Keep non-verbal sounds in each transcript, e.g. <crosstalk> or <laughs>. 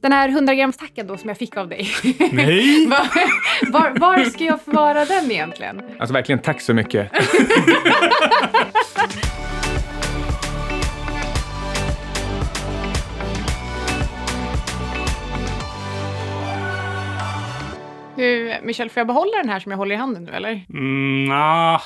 Den här 100 grams då som jag fick av dig. Nej! <laughs> var, var, var ska jag förvara den egentligen? Alltså verkligen, tack så mycket. <laughs> Du, Michel, får jag behålla den här som jag håller i handen nu eller? Mm, nah.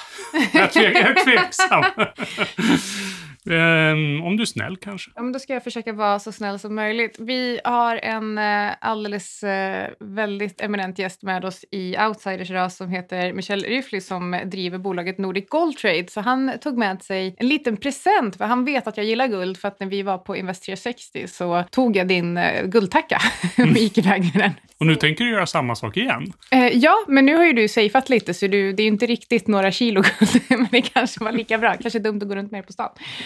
jag, tvek, jag är tveksam. <laughs> Um, om du är snäll kanske. Ja, men då ska jag försöka vara så snäll som möjligt. Vi har en eh, alldeles eh, väldigt eminent gäst med oss i Outsiders idag som heter Michel Ryfly som driver bolaget Nordic Gold Trade. Så han tog med sig en liten present för han vet att jag gillar guld för att när vi var på Invest 360 så tog jag din eh, guldtacka <laughs> och gick iväg med den. Och nu tänker du göra samma sak igen? Eh, ja, men nu har ju du safeat lite så du, det är inte riktigt några kilo guld, <laughs> men det kanske var lika bra. Kanske dumt att gå runt med på stan.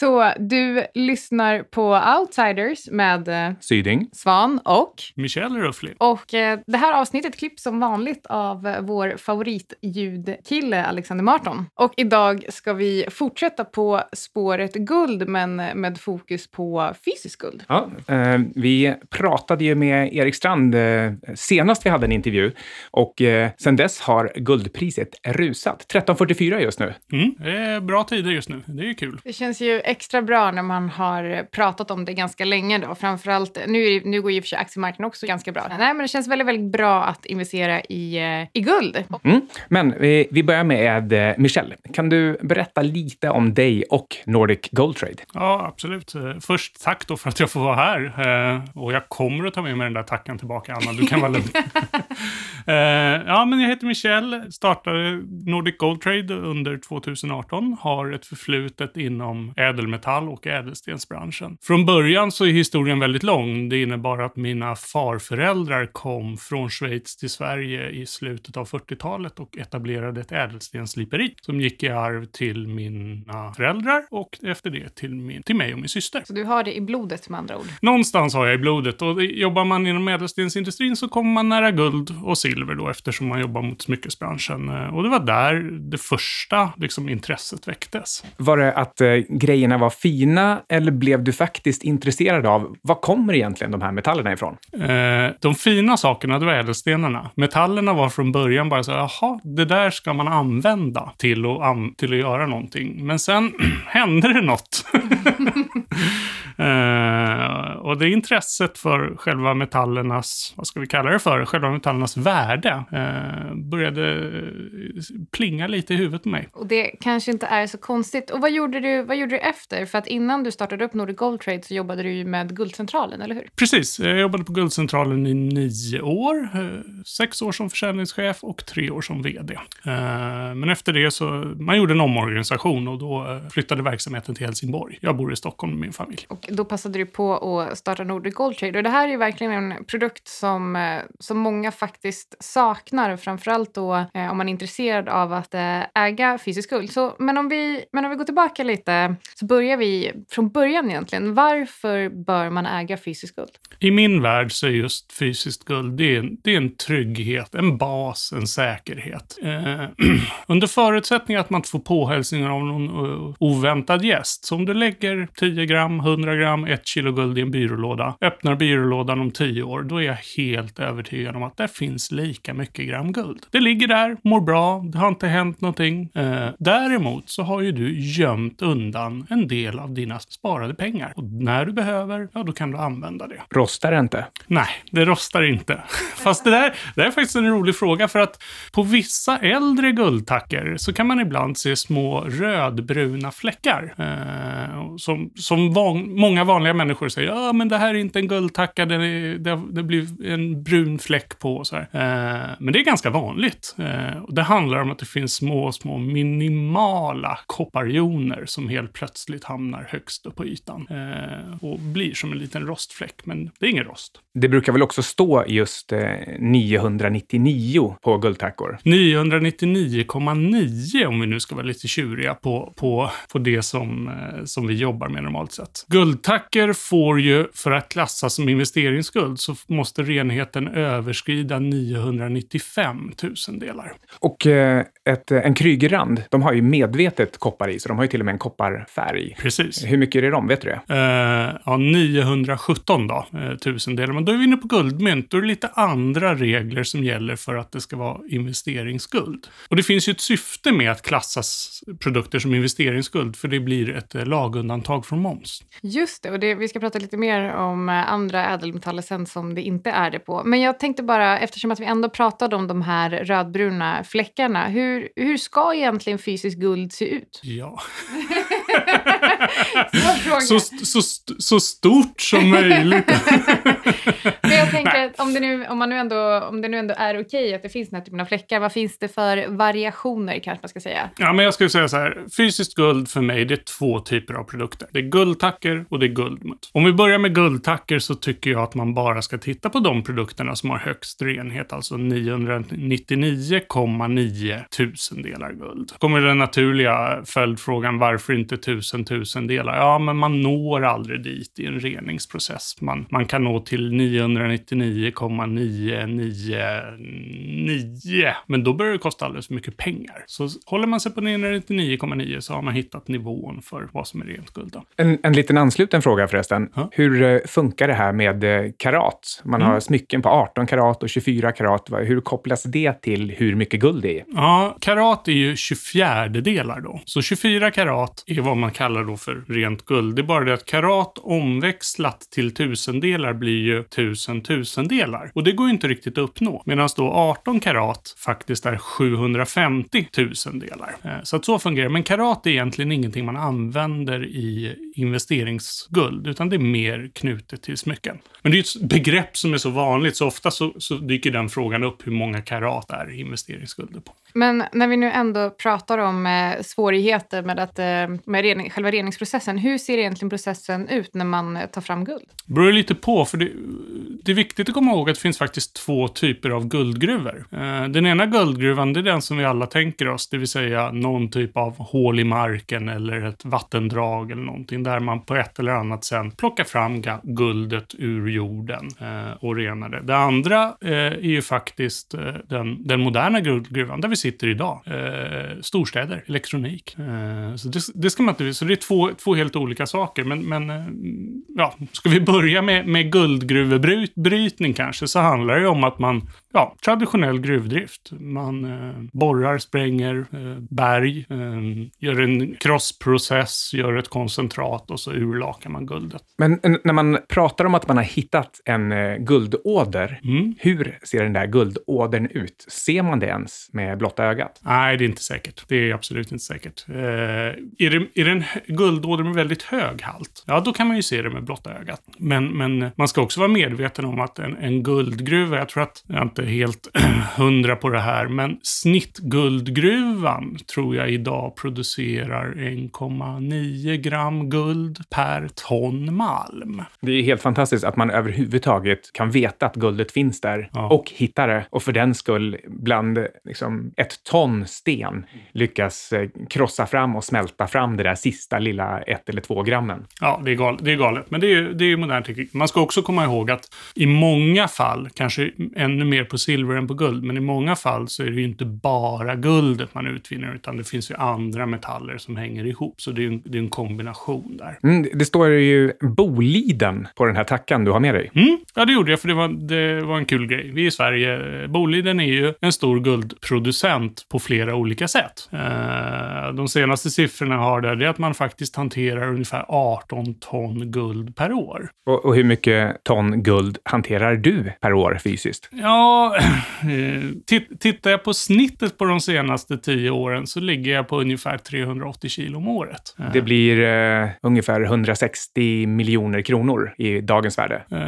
Så du lyssnar på Outsiders med eh, Syding. Svan och... Michel Rufflin. Och eh, det här avsnittet klipps som vanligt av eh, vår favoritljudkille Alexander Marton. Och idag ska vi fortsätta på spåret guld, men med fokus på fysisk guld. Ja, eh, vi pratade ju med Erik Strand senast vi hade en intervju och eh, sen dess har guldpriset rusat. 13,44 just nu. Mm, det är bra tider just nu. Det är kul. Det känns ju extra bra när man har pratat om det ganska länge då. Framförallt, nu, nu går ju för sig aktiemarknaden också ganska bra. Nej, men det känns väldigt, väldigt bra att investera i, eh, i guld. Mm. Men vi, vi börjar med eh, Michelle. Kan du berätta lite om dig och Nordic Gold Trade? Ja, absolut. Eh, först tack då för att jag får vara här. Och jag kommer att ta med mig den där tacken tillbaka, Anna. Du kan vara lugn. <laughs> ja, men jag heter Michelle, startade Nordic Gold Trade under 2018, har ett förflutet inom ädelmetall och ädelstensbranschen. Från början så är historien väldigt lång. Det innebar att mina farföräldrar kom från Schweiz till Sverige i slutet av 40-talet och etablerade ett ädelstensliperi som gick i arv till mina föräldrar och efter det till, min, till mig och min syster. Så du har det i blodet med andra ord? Någonstans har jag i blodet och jobbar man inom ädelstensindustrin så kommer man nära guld och silver då eftersom man jobbar mot smyckesbranschen. Och det var där det första liksom, intresset väcktes. Var det att eh, grejerna var fina eller blev du faktiskt intresserad av var kommer egentligen de här metallerna ifrån? Eh, de fina sakerna, det var ädelstenarna. Metallerna var från början bara så jaha, det där ska man använda till att, an till att göra någonting. Men sen <clears throat> hände det något. <laughs> Uh, och det intresset för själva metallernas, vad ska vi kalla det för, själva metallernas värde uh, började plinga lite i huvudet på mig. Och det kanske inte är så konstigt. Och vad gjorde du, vad gjorde du efter? För att innan du startade upp Nordic Gold Trade så jobbade du ju med Guldcentralen, eller hur? Precis, jag jobbade på Guldcentralen i nio år. Uh, sex år som försäljningschef och tre år som vd. men efter det så, man gjorde en omorganisation och då flyttade verksamheten till Helsingborg. Jag bor i Stockholm med min familj. Och då passade du på att starta Nordic Gold Trade. Och det här är verkligen en produkt som, eh, som många faktiskt saknar, framförallt då eh, om man är intresserad av att eh, äga fysisk guld. Så, men, om vi, men om vi går tillbaka lite så börjar vi från början egentligen. Varför bör man äga fysiskt guld? I min värld så är just fysiskt guld, det är en, det är en trygghet, en bas, en säkerhet. Eh, <clears throat> under förutsättning att man inte får påhälsningar av någon uh, oväntad gäst. Så om du lägger 10 gram, 100 gram, ett kilo guld i en byrålåda, öppnar byrålådan om 10 år, då är jag helt övertygad om att det finns lika mycket gram guld. Det ligger där, mår bra, det har inte hänt någonting. Eh, däremot så har ju du gömt undan en del av dina sparade pengar. Och när du behöver, ja då kan du använda det. Rostar det inte? Nej, det rostar inte. <laughs> Fast det där, det är faktiskt en rolig fråga för att på vissa äldre guldtackor så kan man ibland se små rödbruna fläckar. Eh, som som van, många vanliga människor säger, ja men det här är inte en guldtacka, det, det, det blir en brun fläck på. Så eh, men det är ganska vanligt. Eh, och det handlar om att det finns små, små minimala kopparjoner som helt plötsligt hamnar högst upp på ytan. Eh, och blir som en liten rostfläck, men det är ingen rost. Det brukar väl också stå just 999 på guldtackor? 999,9 om vi nu ska vara lite tjuriga på, på, på det som, som vi jobbar med normalt sett. Guld, guldtacker får ju, för att klassas som investeringsguld, så måste renheten överskrida 995 tusendelar. Och eh, ett, en krygerand, de har ju medvetet koppar i, så de har ju till och med en kopparfärg. Precis. Hur mycket är det de? Vet du det? Uh, ja, 917 då, uh, tusendelar. Men då är vi inne på guldmynt. Då är det lite andra regler som gäller för att det ska vara investeringsguld. Och det finns ju ett syfte med att klassas produkter som investeringsguld, för det blir ett uh, lagundantag från moms. Just det, och det, vi ska prata lite mer om andra ädelmetaller sen som det inte är det på. Men jag tänkte bara, eftersom att vi ändå pratade om de här rödbruna fläckarna, hur, hur ska egentligen fysiskt guld se ut? Ja. <laughs> så, så, så stort som möjligt. <laughs> Men jag tänker att om det nu, om man nu ändå, om det nu ändå är okej att det finns den här typen av fläckar, vad finns det för variationer kanske man ska säga? Ja, men jag skulle säga så här. Fysiskt guld för mig, det är två typer av produkter. Det är guldtacker och det är guldmutt. Om vi börjar med guldtacker så tycker jag att man bara ska titta på de produkterna som har högst renhet, alltså 999,9 tusendelar guld. kommer den naturliga följdfrågan, varför inte tusen tusendelar? Ja, men man når aldrig dit i en reningsprocess. Man, man kan nå till 999,999, men då börjar det kosta alldeles för mycket pengar. Så håller man sig på 999,9 så har man hittat nivån för vad som är rent guld. En, en liten ansluten fråga förresten. Ja. Hur eh, funkar det här med eh, karat? Man mm. har smycken på 18 karat och 24 karat. Hur kopplas det till hur mycket guld det är? Ja, karat är ju 24 delar då. Så 24 karat är vad vad man kallar då för rent guld. Det är bara det att karat omväxlat till tusendelar blir ju tusen tusendelar. Och det går ju inte riktigt att uppnå. Medan då 18 karat faktiskt är 750 tusendelar. Eh, så att så fungerar Men karat är egentligen ingenting man använder i investeringsguld, utan det är mer knutet till smycken. Men det är ett begrepp som är så vanligt, så ofta så, så dyker den frågan upp hur många karat är investeringsskulder på. Men när vi nu ändå pratar om eh, svårigheter med, att, eh, med rening, själva reningsprocessen, hur ser egentligen processen ut när man eh, tar fram guld? Det beror lite på, för det, det, är viktigt att komma ihåg att det finns faktiskt två typer av guldgruvor. Eh, den ena guldgruvan, det är den som vi alla tänker oss, det vill säga någon typ av hål i marken eller ett vattendrag eller någonting, där man på ett eller annat sätt plockar fram guldet ur jorden eh, och renar det. Det andra eh, är ju faktiskt eh, den, den moderna guldgruvan, där vi sitter idag. Eh, storstäder, elektronik. Eh, så det, det, ska man inte... Så det är två, två helt olika saker. Men, men eh, ja, ska vi börja med, med guldgruvebrytning kanske, så handlar det om att man ja, traditionell gruvdrift. Man eh, borrar, spränger eh, berg, eh, gör en krossprocess, gör ett koncentrat och så urlakar man guldet. Men när man pratar om att man har hittat en eh, guldåder, mm. hur ser den där guldådern ut? Ser man det ens med blotta ögat? Nej, det är inte säkert. Det är absolut inte säkert. Eh, är, det, är det en guldåder med väldigt hög halt, ja då kan man ju se det med blotta ögat. Men, men man ska också vara medveten om att en, en guldgruva, jag tror att jag inte helt <clears throat> hundra på det här, men snittguldgruvan tror jag idag producerar 1,9 gram guld per ton malm. Det är helt fantastiskt att man överhuvudtaget kan veta att guldet finns där ja. och hitta det och för den skull bland liksom, ett ton sten lyckas eh, krossa fram och smälta fram det där sista lilla ett eller två grammen. Ja, det är galet. Det är galet. Men det är, det är modern teknik. Man ska också komma ihåg att i många fall, kanske ännu mer på silver än på guld, men i många fall så är det ju inte bara guldet man utvinner, utan det finns ju andra metaller som hänger ihop. Så det är en, det är en kombination där. Mm, det står ju Boliden på den här tackan du har med dig. Mm, ja, det gjorde jag, för det var, det var en kul grej. Vi i Sverige, Boliden är ju en stor guldproducent på flera olika sätt. Eh, de senaste siffrorna har det, det är att man faktiskt hanterar ungefär 18 ton guld per år. Och, och hur mycket ton guld hanterar du per år fysiskt? Ja, eh, tittar jag på snittet på de senaste tio åren så ligger jag på ungefär 380 kilo om året. Det blir uh, ungefär 160 miljoner kronor i dagens värde. Uh,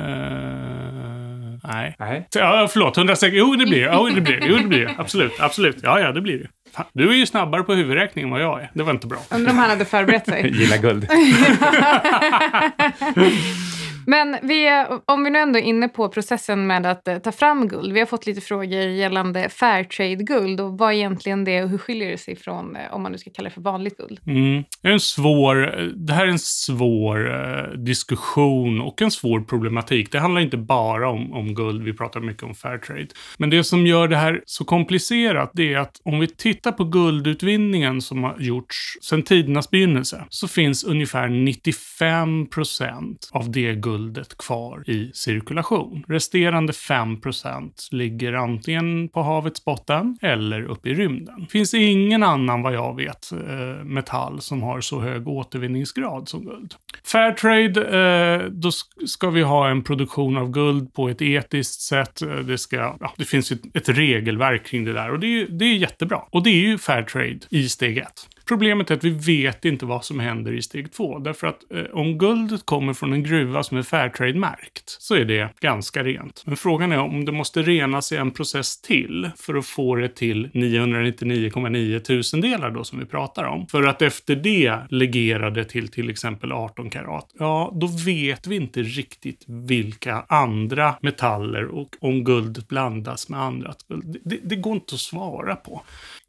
nej. nej. Ja, förlåt, 160. Jo, det blir det. Jo, det blir det. Jo, det blir. Absolut, absolut. Ja, ja, det blir det. Fan, du är ju snabbare på huvudräkning än vad jag är. Det var inte bra. Undrar om han hade förberett sig. <laughs> Gilla guld. <laughs> <laughs> Men vi, om vi nu ändå är inne på processen med att eh, ta fram guld. Vi har fått lite frågor gällande Fairtrade-guld och vad är egentligen det och hur skiljer det sig från, eh, om man nu ska kalla det för vanligt guld? Mm. Det, är en svår, eh, det här är en svår diskussion och en svår problematik. Det handlar inte bara om, om guld, vi pratar mycket om Fairtrade. Men det som gör det här så komplicerat det är att om vi tittar på guldutvinningen som har gjorts sedan tidernas begynnelse så finns ungefär 95 procent av det guld guldet kvar i cirkulation. Resterande 5 procent ligger antingen på havets botten eller uppe i rymden. Det finns ingen annan, vad jag vet, eh, metall som har så hög återvinningsgrad som guld. Fairtrade, eh, då ska vi ha en produktion av guld på ett etiskt sätt. Eh, det, ska, ja, det finns ett, ett regelverk kring det där och det är, det är jättebra. Och det är ju Fairtrade i steg ett. Problemet är att vi vet inte vad som händer i steg två. Därför att eh, om guldet kommer från en gruva som är Fairtrade-märkt så är det ganska rent. Men frågan är om det måste renas i en process till för att få det till 999,9 tusendelar då som vi pratar om. För att efter det legera det till till exempel 18 karat. Ja, då vet vi inte riktigt vilka andra metaller och om guldet blandas med andra Det, Det, det går inte att svara på.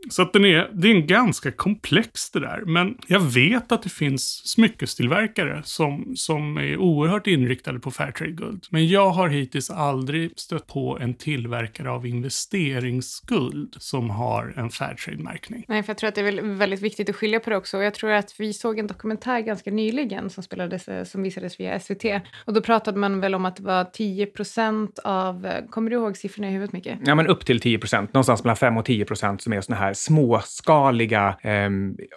Så att den är, det är en ganska komplex det där. Men jag vet att det finns smyckestillverkare som, som är oerhört inriktade på Fairtrade-guld. Men jag har hittills aldrig stött på en tillverkare av investeringsguld som har en Fairtrade-märkning. Nej, för jag tror att det är väldigt viktigt att skilja på det också. Och jag tror att vi såg en dokumentär ganska nyligen som, spelades, eh, som visades via SVT. Och då pratade man väl om att det var 10 procent av... Eh, kommer du ihåg siffrorna i huvudet, Micke? Ja, men upp till 10 procent. Någonstans mellan 5 och 10 procent som är såna här småskaliga, eh,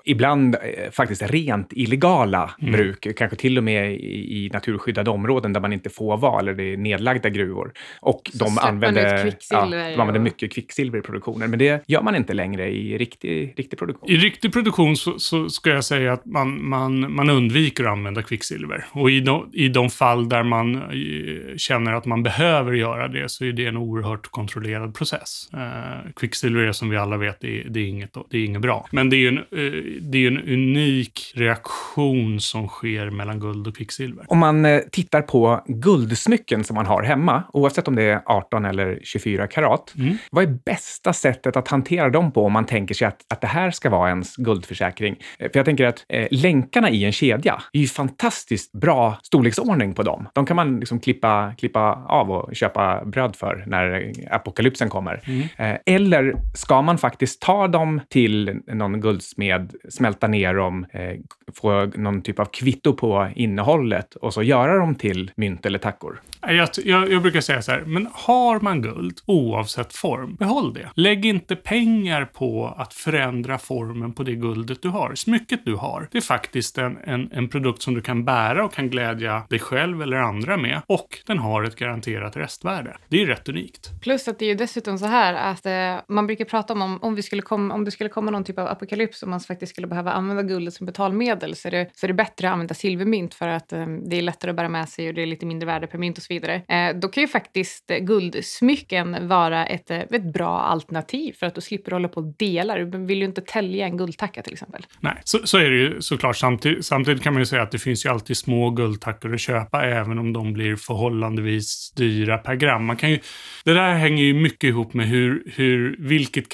ibland eh, faktiskt rent illegala mm. bruk, kanske till och med i, i naturskyddade områden där man inte får vara, eller det är nedlagda gruvor. Och Så de använder, ja, de använder mycket kvicksilver i produktionen, men det gör man inte längre i riktig, riktig produktion. I riktig produktion så, så ska jag säga att man, man, man undviker att använda kvicksilver. Och i de, i de fall där man eh, känner att man behöver göra det så är det en oerhört kontrollerad process. Eh, kvicksilver är som vi alla vet, det det är, inget, det är inget bra. Men det är ju en, eh, det är en unik reaktion som sker mellan guld och kvicksilver. Om man eh, tittar på guldsmycken som man har hemma, oavsett om det är 18 eller 24 karat, mm. vad är bästa sättet att hantera dem på om man tänker sig att, att det här ska vara ens guldförsäkring? Eh, för jag tänker att eh, länkarna i en kedja är ju fantastiskt bra storleksordning på dem. De kan man liksom klippa, klippa av och köpa bröd för när apokalypsen kommer. Mm. Eh, eller ska man faktiskt ta dem till någon guldsmed, smälta ner dem, eh, få någon typ av kvitto på innehållet och så göra dem till mynt eller tackor. Jag, jag, jag, brukar säga så här, men har man guld oavsett form, behåll det. Lägg inte pengar på att förändra formen på det guldet du har. Smycket du har, det är faktiskt en, en, en produkt som du kan bära och kan glädja dig själv eller andra med. Och den har ett garanterat restvärde. Det är rätt unikt. Plus att det är ju dessutom så här att eh, man brukar prata om, om om vi skulle komma, om det skulle komma någon typ av apokalyps och man faktiskt skulle behöva använda guldet som betalmedel så är det, så är det bättre att använda silvermynt för att eh, det är lättare att bära med sig och det är lite mindre värde per mynt och så vidare. Eh, då kan ju faktiskt eh, guldsmycken vara ett, eh, ett bra alternativ för att du slipper hålla på och dela. Du vill ju inte tälja en guldtacka till exempel. Nej, så, så är det ju såklart. Samtidigt, samtidigt kan man ju säga att det finns ju alltid små guldtackor att köpa även om de blir förhållandevis dyra per gram. Man kan ju, det där hänger ju mycket ihop med hur, hur, vilket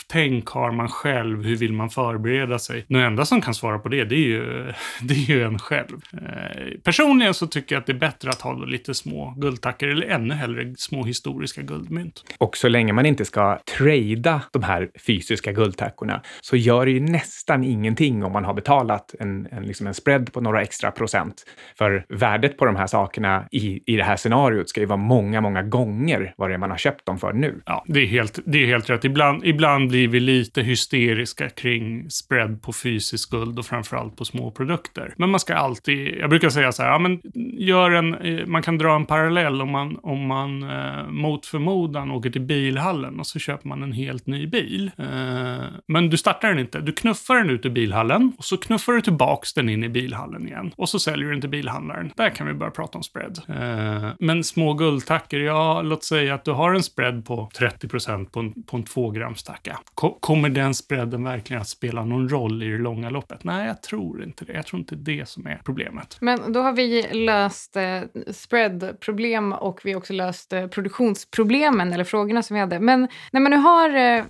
katastroftänk har man själv? Hur vill man förbereda sig? Den enda som kan svara på det, det är ju, <laughs> det är ju en själv. Eh, personligen så tycker jag att det är bättre att ha lite små guldtackor eller ännu hellre små historiska guldmynt. Och så länge man inte ska trada de här fysiska guldtackorna så gör det ju nästan ingenting om man har betalat en, en, liksom en spread på några extra procent. För värdet på de här sakerna i, i det här scenariot ska ju vara många, många gånger vad det är man har köpt dem för nu. Ja, det är helt, det är helt rätt. Ibland, ibland blivit lite hysteriska kring spread på fysisk guld och framförallt på små produkter. Men man ska alltid, jag brukar säga så här, ja, men gör en, eh, man kan dra en parallell om man, om man eh, mot förmodan åker till bilhallen och så köper man en helt ny bil. Eh, men du startar den inte, du knuffar den ut ur bilhallen och så knuffar du tillbaks den in i bilhallen igen och så säljer du den till bilhandlaren. Där kan vi börja prata om spread. Eh, men små guldtackor, ja, låt säga att du har en spread på 30 på en, på en 2 grams tacka. Kommer den spreaden verkligen att spela någon roll i det långa loppet? Nej, jag tror inte det. Jag tror inte det som är problemet. Men då har vi löst eh, spreadproblem och vi har också löst eh, produktionsproblemen, eller frågorna som vi hade. Men när man nu har eh,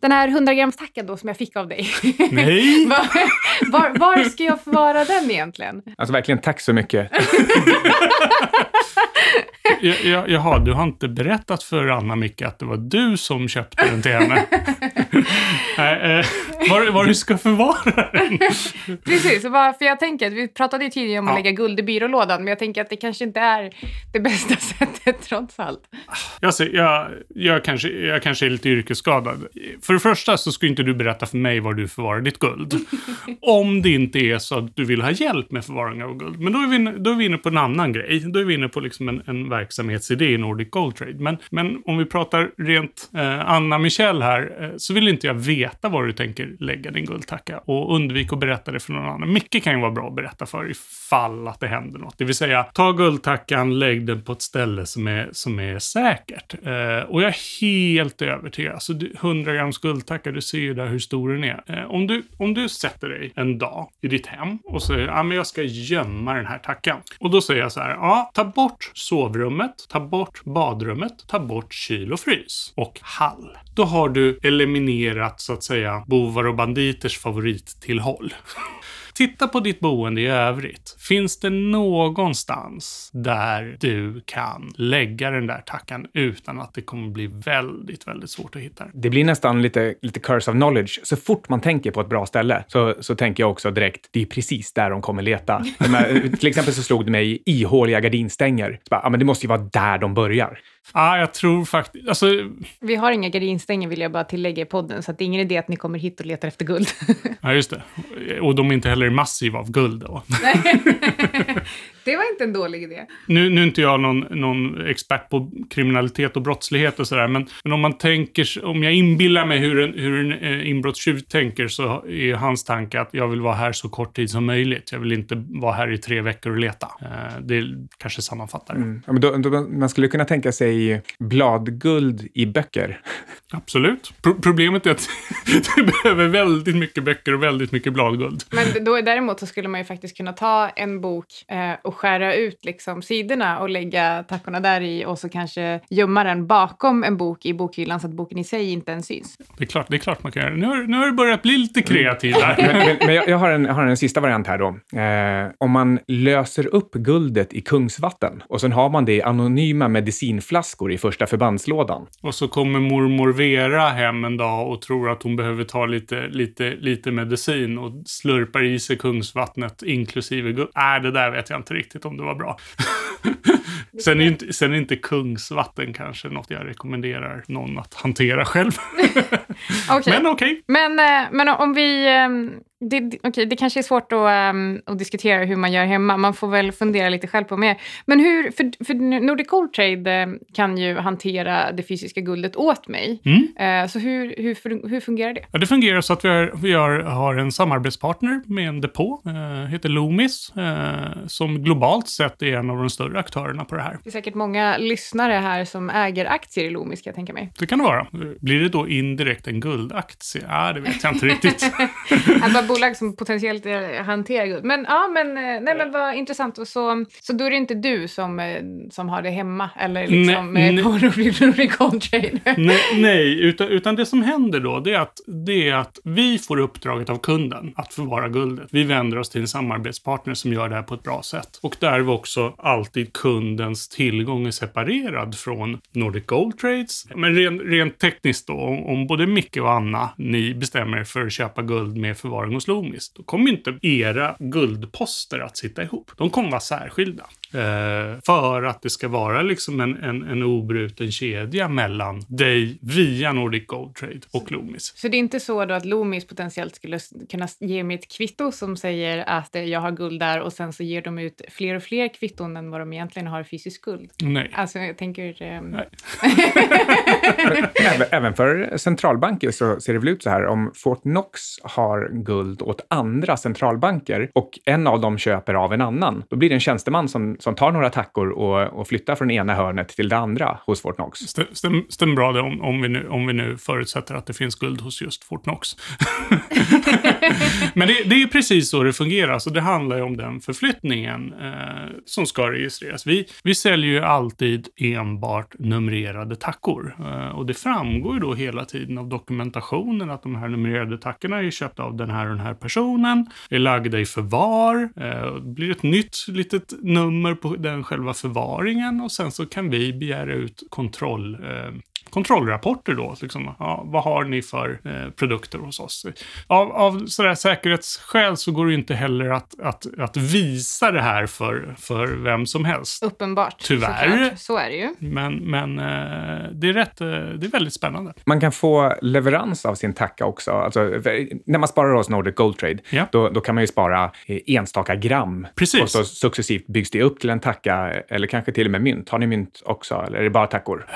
den här 100 grams då som jag fick av dig. <laughs> Nej! <laughs> var, var, var, ska jag förvara den egentligen? Alltså verkligen, tack så mycket. <laughs> Jaha, du har inte berättat för Anna Micke att det var du som köpte den till henne? <laughs> Nej, eh, var, var du ska förvara den? <laughs> Precis, för jag tänker, vi pratade ju tidigare om ja. att lägga guld i byrålådan, men jag tänker att det kanske inte är det bästa <laughs> sättet trots allt. Jag, ser, jag, jag, kanske, jag kanske är lite yrkesskadad. För det första så ska inte du berätta för mig var du förvarar ditt guld. <laughs> om det inte är så att du vill ha hjälp med förvaring av guld. Men då är vi, då är vi inne på en annan grej. Då är vi inne på liksom en, en verksamhetsidé i Nordic Gold Trade. Men, men om vi pratar rent eh, Anna Michel här, eh, så vill inte jag veta var du tänker lägga din guldtacka. Och undvik att berätta det för någon annan. Mycket kan ju vara bra att berätta för ifall att det händer något. Det vill säga, ta guldtackan, lägg den på ett ställe som är, som är säkert. Eh, och jag är helt övertygad. Alltså 100 grams guldtacka, du ser ju där hur stor den är. Eh, om, du, om du sätter dig en dag i ditt hem och säger, ja men jag ska gömma den här tackan. Och då säger jag så här, ja, ta bort sovrummet, ta bort badrummet, ta bort kyl och frys och hall. Då har du eliminerat så att säga bovar och banditers favorittillhåll. <laughs> Titta på ditt boende i övrigt. Finns det någonstans där du kan lägga den där tackan utan att det kommer bli väldigt, väldigt svårt att hitta den? Det blir nästan lite, lite curse of knowledge. Så fort man tänker på ett bra ställe så, så tänker jag också direkt, det är precis där de kommer leta. <laughs> Här, till exempel så slog det mig ihåliga gardinstänger. Så bara, ja, men det måste ju vara där de börjar. Ja, jag tror faktiskt... Alltså... Vi har inga gardinstänger vill jag bara tillägga i podden, så det är ingen idé att ni kommer hit och letar efter guld. <laughs> ja, just det. Och de är inte heller massiva av guld då. <laughs> det var inte en dålig idé. Nu, nu är inte jag någon, någon expert på kriminalitet och brottslighet och sådär, men, men om man tänker, om jag inbillar mig hur en, hur en eh, inbrottstjuv tänker så är hans tanke att jag vill vara här så kort tid som möjligt. Jag vill inte vara här i tre veckor och leta. Eh, det kanske sammanfattar det. Mm. Ja, men då, då, man skulle kunna tänka sig bladguld i böcker. <laughs> Absolut. Pro problemet är att <laughs> du behöver väldigt mycket böcker och väldigt mycket bladguld. Men då, däremot så skulle man ju faktiskt kunna ta en bok eh, och skära ut liksom sidorna och lägga tackorna där i och så kanske gömma den bakom en bok i bokhyllan så att boken i sig inte ens syns. Det är klart, det är klart man kan göra. Nu har, nu har du börjat bli lite kreativ här. men, men, men jag, jag, har en, har en sista variant här då. Eh, om man löser upp guldet i kungsvatten och sen har man det i anonyma medicinflaskor i första förbandslådan. Och så kommer mormor Vera hem en dag och tror att hon behöver ta lite, lite, lite medicin och slurpar i sig kungsvattnet inklusive guld. Nej, det där vet jag inte riktigt om det var bra. <laughs> sen, är inte, sen är inte kungsvatten kanske något jag rekommenderar någon att hantera själv. <laughs> okay. <laughs> Men okej. Okay. Men, eh, men om vi ehm, det, okay, det kanske är svårt att, um, att diskutera hur man gör hemma. Man får väl fundera lite själv på mer. Men hur, för, för Nordic Gold Trade uh, kan ju hantera det fysiska guldet åt mig. Mm. Uh, så hur, hur, hur fungerar det? Ja, det fungerar så att vi, har, vi har, har en samarbetspartner med en depå, uh, heter Loomis, som globalt sett är en av de större aktörerna på det här. Det är säkert många lyssnare här som äger aktier i Loomis, kan jag tänka mig. Det kan det vara. Blir det då indirekt en guldaktie? Ja, det vet jag inte riktigt. <laughs> bolag som potentiellt hanterar guld. Men ja, men, eh, nej, men vad intressant. Och så, så då är det inte du som, eh, som har det hemma eller liksom nej, eh, på <laughs> Rubicon? Nej, nej utan, utan det som händer då det är, att, det är att vi får uppdraget av kunden att förvara guldet. Vi vänder oss till en samarbetspartner som gör det här på ett bra sätt. Och där var också alltid kundens tillgång är separerad från Nordic Gold Trades. Men rent, rent tekniskt då, om, om både Micke och Anna, ni bestämmer er för att köpa guld med förvaring hos då kommer inte era guldposter att sitta ihop. De kommer vara särskilda. Eh, för att det ska vara liksom en, en, en obruten kedja mellan dig via Nordic Gold Trade och Loomis. Så det är inte så då att Loomis potentiellt skulle kunna ge mig ett kvitto som säger att jag har guld där och sen så ger de ut fler och fler kvitton än vad de egentligen har fysiskt guld? Nej. Alltså jag tänker... Eh... Nej. <laughs> även, även för centralbanker så ser det väl ut så här om Fort Knox har guld åt andra centralbanker och en av dem köper av en annan, då blir det en tjänsteman som som tar några tackor och, och flyttar från ena hörnet till det andra hos Fortnox. Stämmer stäm bra det om, om, vi nu, om vi nu förutsätter att det finns guld hos just Fortnox. <laughs> Men det, det, är ju precis så det fungerar. Så det handlar ju om den förflyttningen eh, som ska registreras. Vi, vi säljer ju alltid enbart numrerade tackor. Eh, och det framgår ju då hela tiden av dokumentationen att de här numrerade tackorna är köpta av den här och den här personen, är lagda i förvar, eh, det blir ett nytt litet nummer på den själva förvaringen och sen så kan vi begära ut kontroll eh, kontrollrapporter då. Liksom, ja, vad har ni för eh, produkter hos oss? Av, av sådär säkerhetsskäl så går det inte heller att, att, att visa det här för, för vem som helst. Uppenbart. Tyvärr. Såklart. Så är det ju. Men, men eh, det, är rätt, eh, det är väldigt spännande. Man kan få leverans av sin tacka också. Alltså, när man sparar hos Nordic Gold Trade, ja. då, då kan man ju spara eh, enstaka gram. Precis. Och så successivt byggs det upp till en tacka, eller kanske till och med mynt. Har ni mynt också, eller är det bara tackor?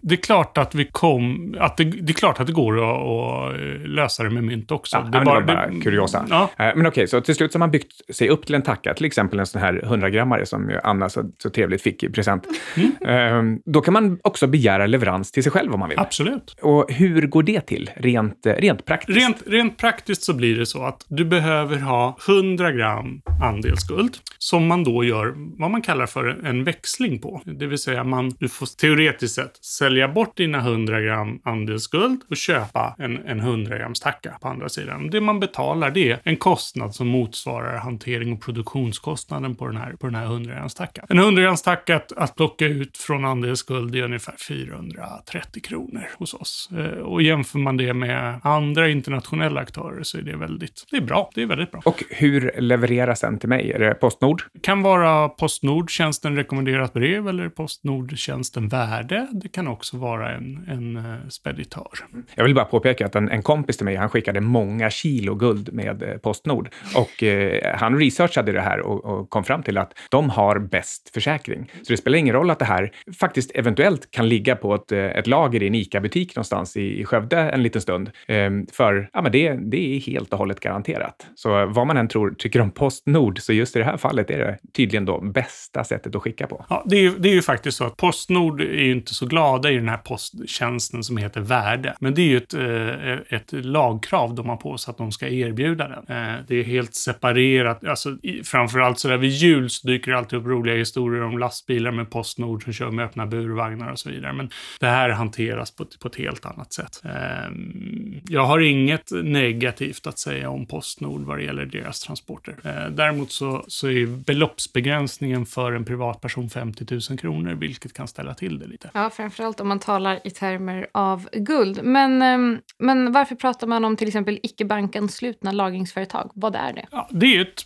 Det är klart att vi kom... Att det, det är klart att det går att, att lösa det med mynt också. Ja, det, är bara, det var bara kuriosa. Ja. Eh, men okej, okay, så till slut så har man byggt sig upp till en tacka, till exempel en sån här 100-grammare som Anna så, så trevligt fick i present. Mm. Ehm, då kan man också begära leverans till sig själv om man vill. Absolut. Och hur går det till, rent, rent praktiskt? Rent, rent praktiskt så blir det så att du behöver ha 100 gram andelsguld som man då gör vad man kallar för en växling på. Det vill säga man, du får teoretiskt sett sälja bort dina 100 gram andelsguld och köpa en, en 100 grams tacka på andra sidan. Det man betalar det är en kostnad som motsvarar hantering och produktionskostnaden på den här, på den här 100 grams tackan. En 100 grams tacka att, att plocka ut från andelsguld är ungefär 430 kronor hos oss. Eh, och jämför man det med andra internationella aktörer så är det väldigt, det är bra. Det är väldigt bra. Och hur levereras den till mig? Är det Postnord? kan vara Postnord tjänsten rekommenderat brev eller Postnord tjänsten värde. Det kan också vara en, en uh, speditör. Jag vill bara påpeka att en, en, kompis till mig, han skickade många kilo guld med uh, Postnord och uh, han researchade det här och, och, kom fram till att de har bäst försäkring. Så det spelar ingen roll att det här faktiskt eventuellt kan ligga på ett, ett lager i en ICA-butik någonstans i, i Skövde en liten stund. Um, för ja, men det, det är helt och hållet garanterat. Så vad man än tror tycker om Postnord, så just i det här fallet är det tydligen då bästa sättet att skicka på. Ja, det är, det är ju faktiskt så att Postnord är ju inte så glada i den här posttjänsten som heter värde. Men det är ju ett, eh, ett lagkrav de har på sig att de ska erbjuda den. Eh, det är helt separerat. Alltså, framförallt så där vid jul så dyker det alltid upp roliga historier om lastbilar med Postnord som kör med öppna burvagnar och så vidare. Men det här hanteras på, på ett helt annat sätt. Ehm, jag har inget negativt att säga om Postnord vad det gäller deras transporter. Eh, däremot så, så är beloppsbegränsningen för en privatperson 50 000 kronor, vilket kan ställa till det lite. Ja, framförallt om man talar i termer av guld. Men, ehm, men varför pratar man om till exempel icke bankanslutna lagringsföretag? Vad är det? Ja, det är ett,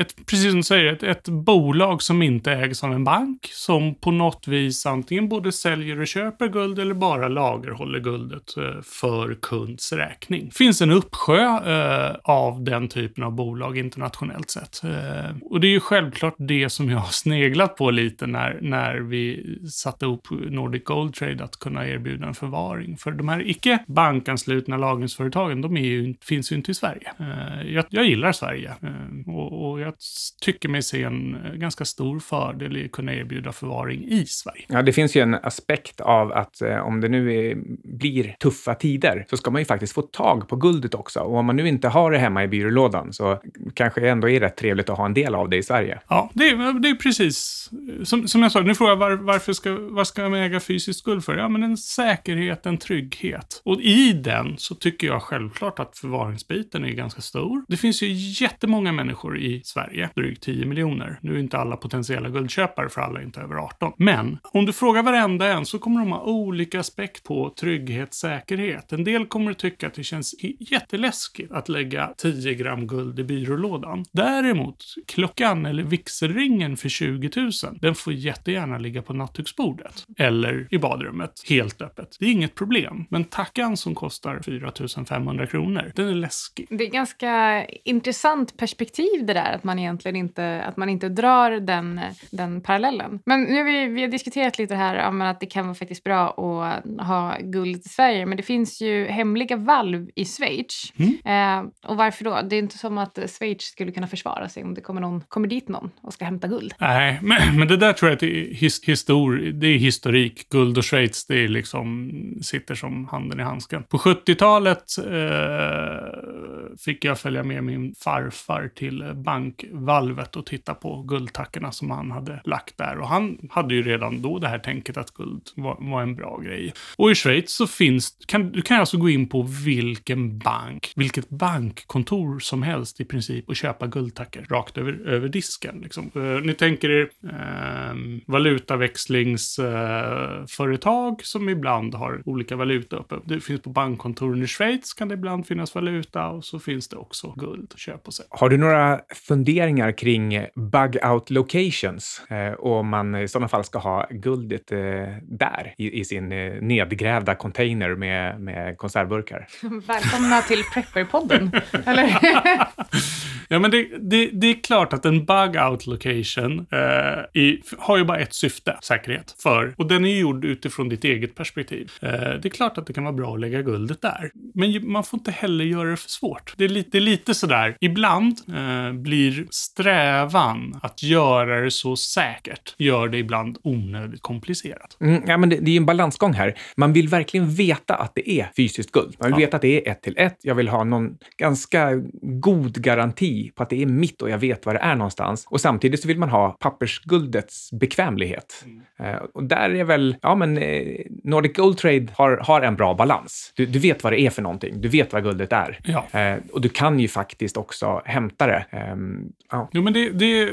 ett, precis som du säger, ett, ett bolag som inte ägs av en bank, som på något vis antingen både säljer och köper guld eller bara lagerhåller guldet eh, för kunds räkning. Det finns en uppsjö eh, av den typen av bolag internationellt sett. Eh, och det är ju självklart det som jag har <laughs> sneglat på lite när, när vi satte upp Nordic Gold Trade att kunna erbjuda en förvaring. För de här icke bankanslutna lagringsföretagen, de ju, finns ju inte i Sverige. Eh, jag, jag gillar Sverige eh, och, och, jag tycker mig se en ganska stor fördel i att kunna erbjuda förvaring i Sverige. Ja, det finns ju en aspekt av att eh, om det nu är, blir tuffa tider så ska man ju faktiskt få tag på guldet också. Och om man nu inte har det hemma i byrålådan så kanske det ändå är rätt trevligt att ha en del av det i Sverige. Ja, det är, det är precis som, som jag sa. Nu frågar jag var, varför ska, vad ska man äga fysiskt guld för? Ja, men en säkerhet, en trygghet. Och i den så tycker jag självklart att förvaringsbiten är ganska stor. Det finns ju jättemånga människor i Sverige, drygt 10 miljoner. Nu är inte alla potentiella guldköpare för alla är inte över 18. Men om du frågar varenda en så kommer de ha olika aspekt på trygghet, säkerhet. En del kommer att tycka att det känns jätteläskigt att lägga 10 gram guld i byrålådan. Däremot, klockan eller vigselringen för 20 000, den får jättegärna ligga på nattduksbordet. Eller i badrummet badrummet helt öppet. Det är inget problem. Men tackan som kostar 4 500 kronor, den är läskig. Det är ganska intressant perspektiv det där, att man egentligen inte, att man inte drar den, den parallellen. Men nu har vi, vi har diskuterat lite här om att det kan vara faktiskt bra att ha guld i Sverige, men det finns ju hemliga valv i Schweiz. Mm. Eh, och varför då? Det är inte som att Schweiz skulle kunna försvara sig om det kommer, någon, kommer dit någon och ska hämta guld. Nej, men, men det där tror jag att det är, his, histor, det är historik. Guld och Schweiz, det det liksom, sitter som handen i handsken. På 70-talet eh, fick jag följa med min farfar till bankvalvet och titta på guldtackorna som han hade lagt där. Och han hade ju redan då det här tänket att guld var, var en bra grej. Och i Schweiz så finns, kan, du kan alltså gå in på vilken bank, vilket bankkontor som helst i princip och köpa guldtackor rakt över, över disken. Liksom. Eh, ni tänker er ehm, eh, valutaväxlingsföretag som ibland har olika valuta uppe. Det finns på bankkontoren i Schweiz kan det ibland finnas valuta och så finns det också guld att köpa sig. Har du några funderingar kring bug out locations eh, och om man i sådana fall ska ha guldet eh, där i, i sin eh, nedgrävda container med, med konservburkar? <laughs> Välkomna till Prepper-podden, eller? <laughs> <laughs> ja, men det, det, det, är klart att en bug out location eh, i, har ju bara ett syfte, säkerhet. För, och den är gjord utifrån ditt eget perspektiv. Eh, det är klart att det kan vara bra att lägga guldet där. Men man får inte heller göra det för svårt. Det är lite, det är lite sådär, ibland eh, blir strävan att göra det så säkert, gör det ibland onödigt komplicerat. Mm, ja, men det, det är ju en balansgång här. Man vill verkligen veta att det är fysiskt guld. Man vill ja. veta att det är ett till ett. Jag vill ha någon ganska god garanti på att det är mitt och jag vet var det är någonstans. Och samtidigt så vill man ha pappersguldets bekvämlighet. Mm. Uh, och där är väl, ja men eh, Nordic Gold Trade har, har en bra balans. Du, du, vet vad det är för någonting. Du vet vad guldet är. Ja. Uh, och du kan ju faktiskt också hämta det. Um, ja. Jo, men det, det,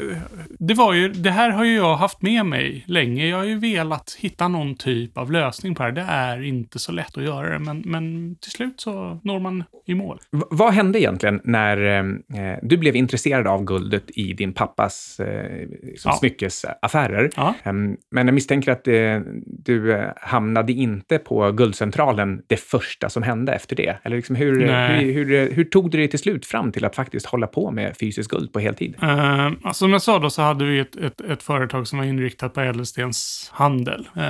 det var ju, det här har ju jag haft med mig länge. Jag har ju velat hitta någon typ av lösning på det här. Det är inte så lätt att göra det, men, men till slut så når man i mål. V vad hände egentligen när eh, du blev intresserad av guldet i din pappas eh, ja. smyckesaffärer? Ja. Um, men jag misstänker att eh, du eh, hamnade inte på Guldcentralen det första som hände efter det. Eller liksom hur, hur, hur, hur, tog du dig till slut fram till att faktiskt hålla på med fysiskt guld på heltid? Uh, alltså, som jag sa då så hade vi ett, ett, ett företag som var inriktat på ädelstenshandel. Uh,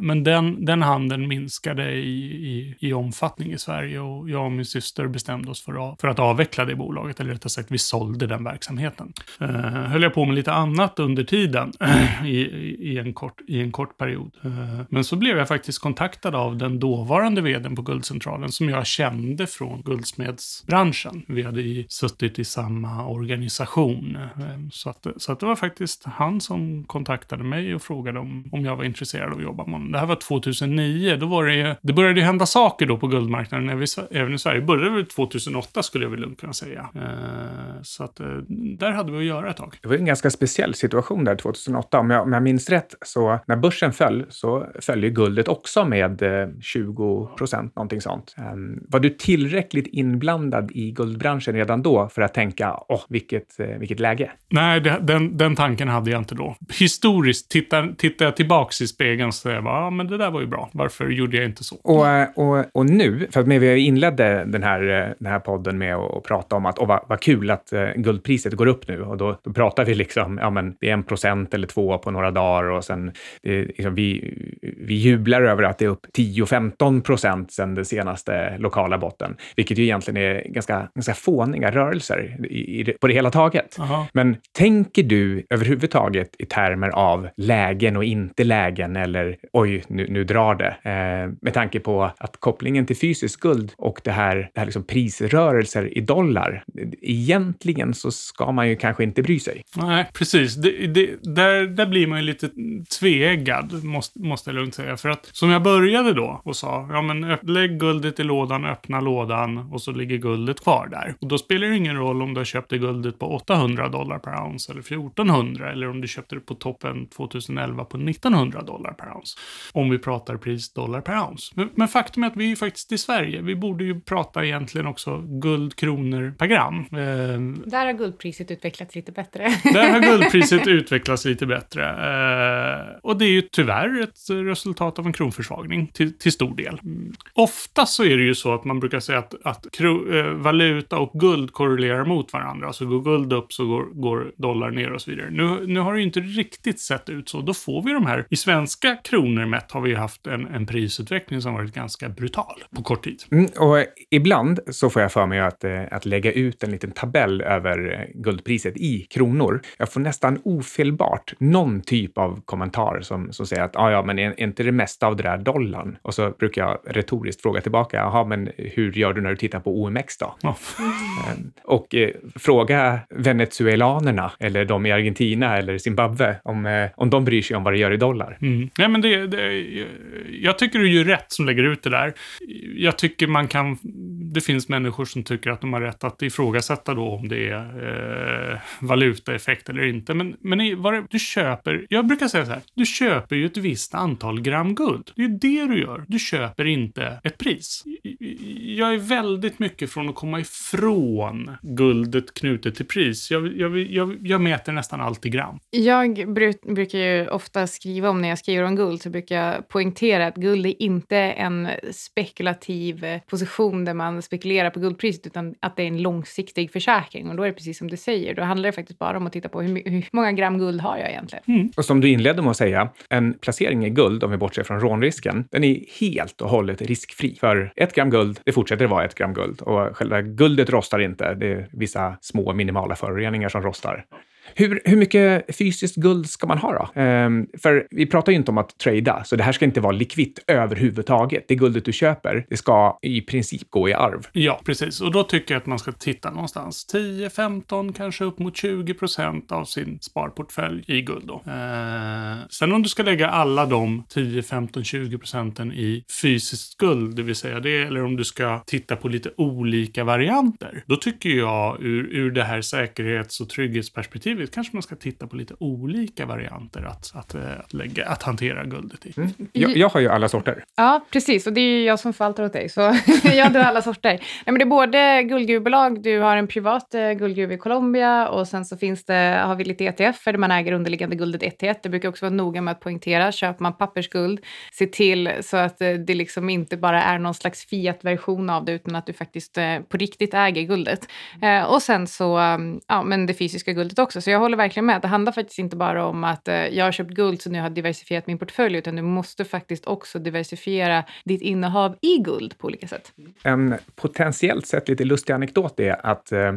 men den, den handeln minskade i, i, i omfattning i Sverige och jag och min syster bestämde oss för att, för att avveckla det bolaget. Eller rättare sagt, vi sålde den verksamheten. Eh, höll jag på med lite annat under tiden <clears throat> i, i, en kort, i en kort period. Eh, men så blev jag faktiskt kontaktad av den dåvarande vdn på Guldcentralen som jag kände från guldsmedsbranschen. Vi hade ju suttit i samma organisation. Eh, så, att, så att det var faktiskt han som kontaktade mig och frågade om, om jag var intresserad av att jobba med honom. Det här var 2009. Då var det, det började ju hända saker då på guldmarknaden även i Sverige. Det började väl 2008 skulle jag väl lugnt kunna säga. Ehm, Eh, så att eh, där hade vi att göra ett tag. Det var en ganska speciell situation där 2008. Om jag, om jag minns rätt så när börsen föll så föll ju guldet också med 20 eh, procent, någonting sånt. Ehm, var du tillräckligt inblandad i guldbranschen redan då för att tänka, åh, vilket, vilket läge? Nej, det, den, den tanken hade jag inte då. Historiskt tittar, tittar jag tillbaks i spegeln så jag bara, ja men det där var ju bra. Varför gjorde jag inte så? Och, och, och nu, för att vi inledde den här, den här podden med att prata om att åh, vad, vad kul att uh, guldpriset går upp nu. Och då, då pratar vi liksom, ja men det är en procent eller två på några dagar och sen det, liksom, vi, vi jublar över att det är upp 10-15 procent sen den senaste lokala botten, vilket ju egentligen är ganska, ganska fåniga rörelser i, i, på det hela taget. Aha. Men tänker du överhuvudtaget i termer av lägen och inte lägen eller oj, nu, nu drar det? Eh, med tanke på att kopplingen till fysiskt guld och det här, det här liksom prisrörelser i dollar, egentligen så ska man ju kanske inte bry sig. Nej, precis. Det, det, där, där blir man ju lite tveeggad, måste, måste jag lugnt säga. För att som jag började då och sa, ja men lägg guldet i lådan, öppna lådan och så ligger guldet kvar där. Och då spelar det ingen roll om du har köpt det guldet på 800 dollar per ounce eller 1400 eller om du köpte det på toppen 2011 på 1900 dollar per ounce. Om vi pratar pris dollar per ounce. Men, men faktum är att vi är faktiskt i Sverige. Vi borde ju prata egentligen också guld, kronor per gram. Eh, där har guldpriset utvecklats lite bättre. där har <laughs> guldpriset utvecklats lite bättre. Eh, och det är ju tyvärr ett resultat av en kronförsvagning till, till stor del. Mm. Ofta så är det ju så att man brukar säga att, att kro, eh, valuta och guld korrelerar mot varandra. Alltså går guld upp så går, går dollar ner och så vidare. Nu, nu har det ju inte riktigt sett ut så. Då får vi de här, i svenska kronor mätt har vi haft en, en prisutveckling som varit ganska brutal på kort tid. Mm, och ibland så får jag för mig att, eh, att lägga ut en liten tabell över eh, guldpriset i kronor. Jag får nästan ofelbart någon typ av kommentar som, som säger att ah, ja, men är inte det mesta av det där dollarn? Och så brukar jag retoriskt fråga tillbaka, jaha, men hur gör du när du tittar på OMX då? Oh. <laughs> och eh, fråga venezuelanerna eller de i Argentina eller Zimbabwe om, eh, om de bryr sig om vad det gör i dollar. Mm. Nej, men det, det, jag tycker du gör rätt som lägger ut det där. Jag tycker man kan, det finns människor som tycker att de har rätt att ifrågasätta då om det är eh, valutaeffekt eller inte. Men, men i, vad du köper, jag brukar säga så här, du köper ju ett visst antal gram guld. Det är ju det du gör. Du köper inte ett pris. Jag är väldigt mycket från att komma ifrån guldet knutet till pris. Jag, jag, jag, jag mäter nästan allt i gram. Jag brukar ju ofta skriva om, när jag skriver om guld, så brukar jag poängtera att guld är inte en spekulativ position där man spekulerar på guldpriset, utan att det är en långsiktig försäkring. Och då är det precis som du säger, då handlar det faktiskt bara om att titta på hur, hur många gram guld har jag egentligen. Mm. Och som du inledde med att säga, en placering i guld, om vi bortser från rånrisken, den är helt och hållet riskfri. För ett gram guld, det fortsätter att vara ett gram guld. Och själva guldet rostar inte. Det är vissa små minimala föroreningar som rostar. Hur, hur mycket fysiskt guld ska man ha då? Um, för vi pratar ju inte om att trada, så det här ska inte vara likvitt överhuvudtaget. Det guldet du köper, det ska i princip gå i arv. Ja, precis. Och då tycker jag att man ska titta någonstans 10, 15, kanske upp mot 20 procent av sin sparportfölj i guld. Då. Uh, sen om du ska lägga alla de 10, 15, 20 procenten i fysiskt guld, det vill säga det, eller om du ska titta på lite olika varianter, då tycker jag ur, ur det här säkerhets och trygghetsperspektivet samtidigt kanske man ska titta på lite olika varianter att, att, eh, att, lägga, att hantera guldet i. Mm. Jag, jag, har ju alla sorter. Ja, precis. Och det är ju jag som förvaltar åt dig, så <laughs> jag har alla sorter. Nej, men det är både guldgruvebolag, du har en privat eh, guldgruva i Colombia och sen så finns det, har vi lite ETF där man äger underliggande guldet ett till ett. Det brukar också vara noga med att poängtera, köper man pappersguld, se till så att eh, det liksom inte bara är någon slags fiat-version av det, utan att du faktiskt på riktigt äger guldet. Och sen så, ja, men det fysiska guldet också. Så jag håller verkligen med. Det handlar faktiskt inte bara om att eh, jag har köpt guld så nu har jag diversifierat min portfölj, utan du måste faktiskt också diversifiera ditt innehav i guld på olika sätt. En potentiellt sett lite lustig anekdot är att eh, eh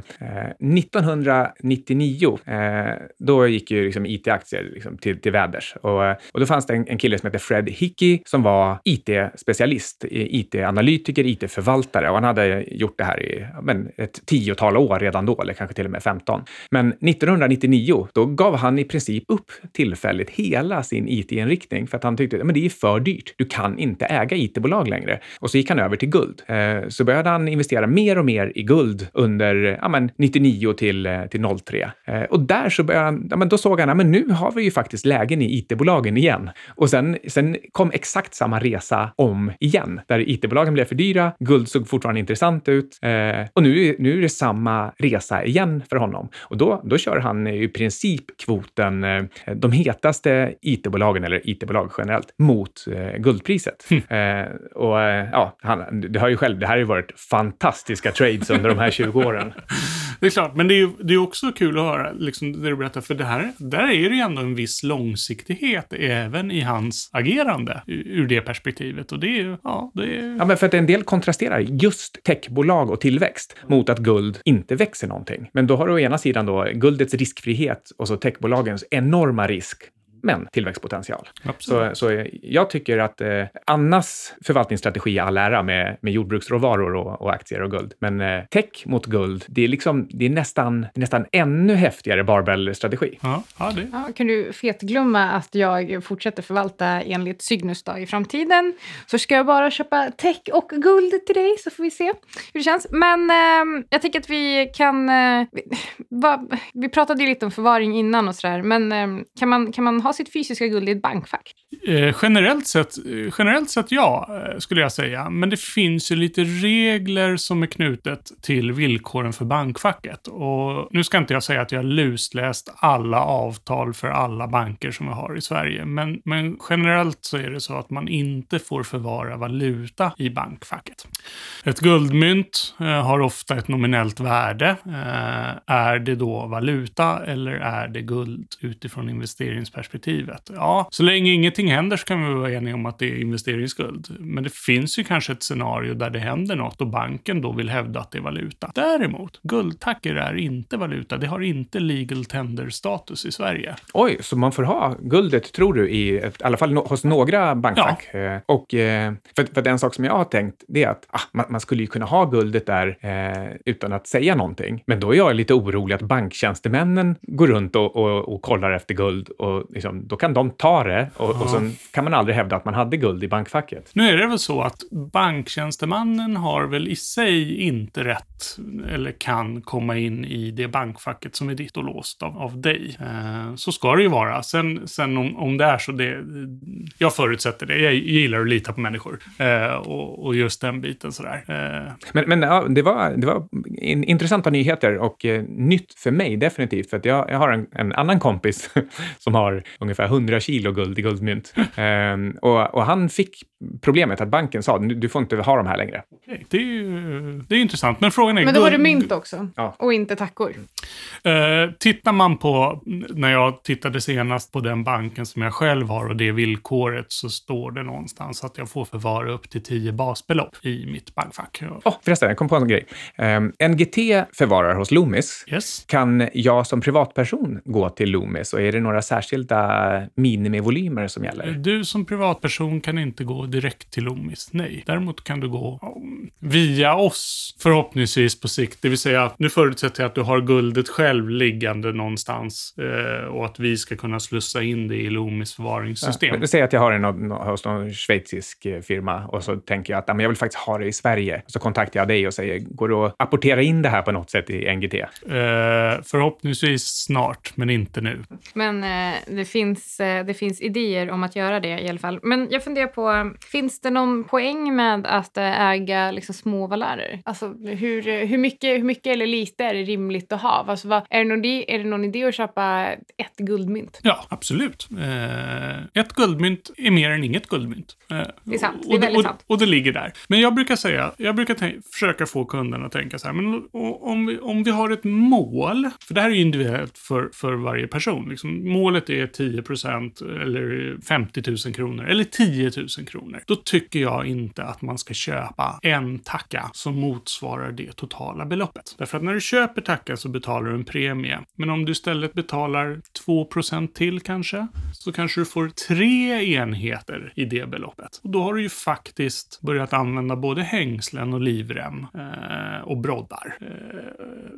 1999, eh, då gick ju liksom IT-aktier liksom till, till väders och, eh, och då fanns det en, en kille som hette Fred Hickey som var IT-specialist, IT-analytiker, IT-förvaltare och han hade gjort det här i men, ett tiotal år redan då, eller kanske till och med 15. Men 1999 99, då gav han i princip upp tillfälligt hela sin IT-inriktning för att han tyckte att det är för dyrt. Du kan inte äga IT-bolag längre. Och så gick han över till guld. Eh, så började han investera mer och mer i guld under ja, men 99 till, eh, till 03. Eh, och där så började han, ja, men då såg han att nu har vi ju faktiskt lägen i IT-bolagen igen. Och sen, sen kom exakt samma resa om igen, där IT-bolagen blev för dyra, guld såg fortfarande intressant ut och nu, nu är det samma resa igen för honom. Och då, då kör han i princip kvoten, eh, de hetaste IT-bolagen, eller IT-bolag generellt, mot eh, guldpriset. Mm. och ja, han, du hör ju själv, det här har ju varit fantastiska trades under de här 20 åren. <laughs> Det är klart, men det är ju det är också kul att höra liksom, det du berättar, för det här, där är det ju ändå en viss långsiktighet även i hans agerande ur det perspektivet. Och det är ju, ja, det är... Ja, men för att en del kontrasterar just techbolag och tillväxt mot att guld inte växer någonting. Men då har du å ena sidan då guldets riskfrihet och så techbolagens enorma risk men tillväxtpotential. Så, så jag tycker att eh, Annas förvaltningsstrategi är all ära med, med jordbruksråvaror och, och aktier och guld. Men eh, tech mot guld, det är, liksom, det är nästan, nästan ännu häftigare barbell-strategi. Ja, ja, det. Ja, kan du fetglömma att jag fortsätter förvalta enligt Cygnus då, i framtiden så ska jag bara köpa tech och guld till dig så får vi se hur det känns. Men eh, jag tänker att vi kan... Eh, vi, <laughs> va, vi pratade ju lite om förvaring innan och sådär, men eh, kan, man, kan man ha sitt fysiska guld i ett bankfack? Eh, generellt, sett, eh, generellt sett ja, eh, skulle jag säga. Men det finns ju lite regler som är knutet till villkoren för bankfacket. Och nu ska inte jag säga att jag har lusläst alla avtal för alla banker som vi har i Sverige. Men, men generellt så är det så att man inte får förvara valuta i bankfacket. Ett guldmynt eh, har ofta ett nominellt värde. Eh, är det då valuta eller är det guld utifrån investeringsperspektivet? Ja, så länge inget ingenting händer så kan vi vara eniga om att det är investeringsskuld. Men det finns ju kanske ett scenario där det händer något och banken då vill hävda att det är valuta. Däremot, guldtacker är inte valuta. Det har inte legal tender-status i Sverige. Oj, så man får ha guldet, tror du, i, i alla fall no hos några bankfack? Ja. Eh, och eh, för, för en sak som jag har tänkt, det är att ah, man, man, skulle ju kunna ha guldet där eh, utan att säga någonting. Men då är jag lite orolig att banktjänstemännen går runt och, och, och kollar efter guld och liksom, då kan de ta det och, ja. Och så kan man aldrig hävda att man hade guld i bankfacket. Nu är det väl så att banktjänstemannen har väl i sig inte rätt eller kan komma in i det bankfacket som är ditt och låst av, av dig. Eh, så ska det ju vara. Sen, sen om, om det är så, det, jag förutsätter det. Jag gillar att lita på människor eh, och, och, just den biten sådär. Eh. Men, men ja, det, var, det var intressanta nyheter och eh, nytt för mig definitivt. För att jag, jag har en, en annan kompis <laughs> som har ungefär 100 kilo guld i guldmynt. Ehm, och, och, han fick problemet att banken sa du får inte ha de här längre. Okay, det, är ju, det är intressant, men frågan är... Men då var det mynt också, ja. och inte tackor. Uh, tittar man på, när jag tittade senast på den banken som jag själv har och det villkoret så står det någonstans att jag får förvara upp till 10 basbelopp i mitt bankfack. Oh, förresten, jag kom på en grej. Um, ehm, NGT förvarar hos Loomis. Yes. Kan jag som privatperson gå till Loomis och är det några särskilda minimivolymer som gäller? Du som privatperson kan inte gå direkt till Loomis, nej. Däremot kan du gå via oss, förhoppningsvis på sikt. Det vill säga, nu förutsätter jag att du har guldet själv liggande någonstans eh, och att vi ska kunna slussa in det i Loomis förvaringssystem. Ja, säg att jag har en hos någon schweizisk eh, firma och så tänker jag att jag vill faktiskt ha det i Sverige. Så kontaktar jag dig och säger, går det att apportera in det här på något sätt i NGT? Eh, förhoppningsvis snart, men inte nu. Men eh, det, finns, eh, det finns idéer om att göra det i alla fall. Men jag funderar på, finns det någon poäng med att eh, äga liksom, små valärer? Alltså hur, hur, mycket, hur mycket eller lite är det rimligt att ha? Alltså, vad, är, det någon, är det någon idé att köpa ett guldmynt? Ja, absolut. Eh, ett guldmynt är mer än inget guldmynt. Eh, det är sant. Det är väldigt sant. Och, och, det ligger där. Men jag brukar säga, jag brukar försöka få kunden att tänka så här, men om vi, om vi har ett mål, för det här är ju individuellt för, för varje person. Liksom, målet är 10 procent eller 50 000 kronor eller 10 000 kronor. Då tycker jag inte att man ska köpa en tacka som motsvarar det totala beloppet. Därför att när du köper tacka så betalar du en premie. Men om du istället betalar 2 procent till kanske, så kanske du får tre enheter i det beloppet. Och då har du ju faktiskt börjat använda både hängslen och livrem eh, och broddar. Eh,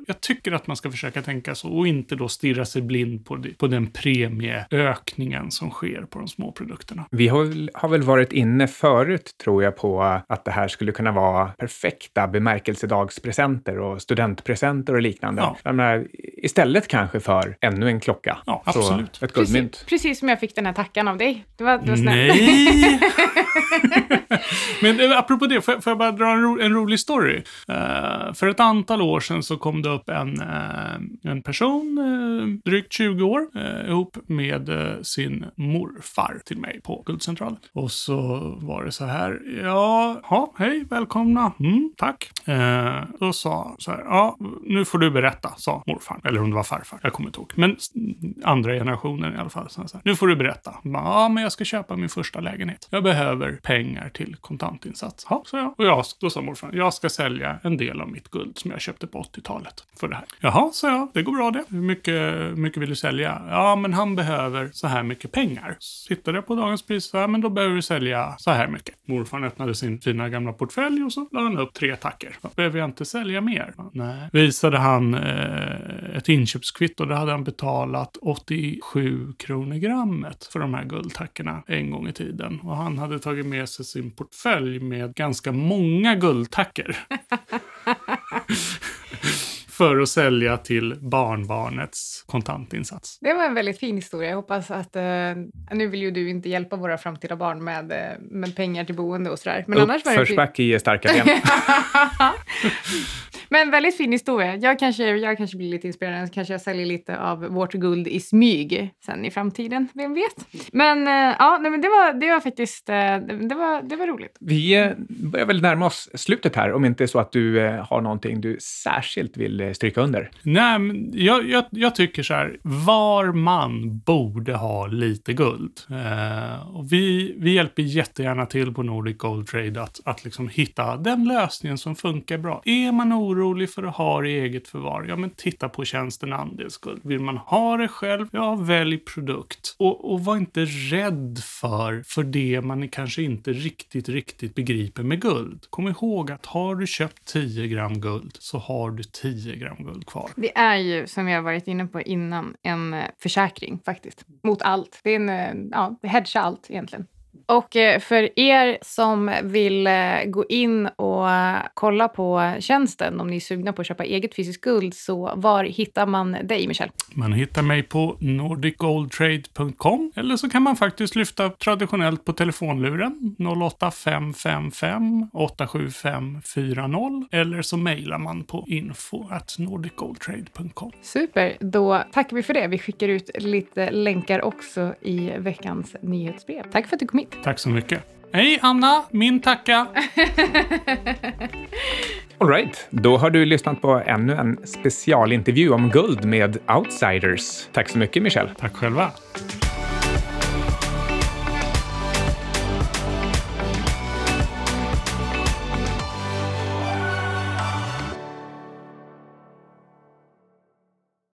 jag tycker att man ska försöka tänka så och inte då stirra sig blind på, det, på den premieökningen som sker på de små produkterna. Vi har, har väl varit inne förut, tror jag, på att det här skulle kunna vara perfekta bemärkelsedagspresenter och studentpresenter och liknande. Ja. Menar, istället kanske för ännu en klocka. Ja, absolut. Ett guldmynt. Precis, precis som jag fick den här tackan av dig. Det var, det var snällt. Nej! <laughs> Men eh, apropå det, får jag, får jag bara dra en, ro, en rolig story? Uh, för ett antal år sedan så kom det upp en, uh, en person, uh, drygt 20 år, uh, ihop med sin morfar till mig på Guldcentralen. Och så var det så här, ja, ha, hej, välkomna, mm, tack. då sa så här, ja, nu får du berätta, sa morfar. Eller om det var farfar, jag kommer inte ihåg. Men andra generationen i alla fall. Så här, nu får du berätta. Ja, men jag ska köpa min första lägenhet. Jag behöver pengar till kontantinsats. Ja, sa jag. Och jag, då sa morfar, jag ska sälja en del av mitt guld som jag köpte på 80-talet för det här. Jaha, sa jag, det går bra det. Hur mycket, mycket vill du sälja? Ja, men han behöver så här mycket pengar. Tittade jag på dagens pris, ja, men då behöver du sälja så här mycket. Morfar öppnade sin fina gamla portfölj och så lade han upp tre tacker. Behöver jag inte sälja mer? Nej. Visade han eh, ett inköpskvitto, där hade han betalat 87 kronor grammet för de här guldtackorna en gång i tiden. Och han hade tagit med sig sin portfölj med ganska många guldtackor. <laughs> för att sälja till barnbarnets kontantinsats. Det var en väldigt fin historia. Jag hoppas att, uh, nu vill ju du inte hjälpa våra framtida barn med, uh, med pengar till boende och sådär. Men annars var det Uppförsbacke ger starka ben. <laughs> Men väldigt fin historia. Jag kanske, jag kanske blir lite inspirerad. Kanske jag säljer lite av vårt guld i smyg sen i framtiden. Vem vet? Men uh, ja, nej, men det var, det var faktiskt det, var, det var roligt. Vi börjar väl närma oss slutet här, om inte så att du har någonting du särskilt vill stryka under. Nej, men jag, jag, jag tycker så här, var man borde ha lite guld. Eh, och vi, vi hjälper jättegärna till på Nordic Gold Trade att, att liksom hitta den lösningen som funkar bra. Är man orolig för att ha det i eget förvar, ja men titta på tjänsten andelsguld. Vill man ha det själv, ja välj produkt. Och, och var inte rädd för, för det man kanske inte riktigt, riktigt begriper med guld. Kom ihåg att har du köpt 10 gram guld så har du 10 gram guld kvar. Det är ju, som jag varit inne på innan, en eh, försäkring faktiskt. Mot allt. Det är en, eh, ja, det hedgar allt egentligen. Och eh, för er som vill eh, gå in och kolla på tjänsten, om ni är sugna på att köpa eget fysiskt guld, så var hittar man dig, Michel? Man hittar mig på nordicgoldtrade.com eller så kan man faktiskt lyfta traditionellt på telefonluren 08555 87540 eller så mejlar man på info nordicgoldtrade.com. Super, då tackar vi för det. Vi skickar ut lite länkar också i veckans nyhetsbrev. Tack för att du kom Tack så mycket. Hej Anna, min tacka. <laughs> Alright, då har du lyssnat på ännu en specialintervju om guld med Outsiders. Tack så mycket Michel. Tack själva.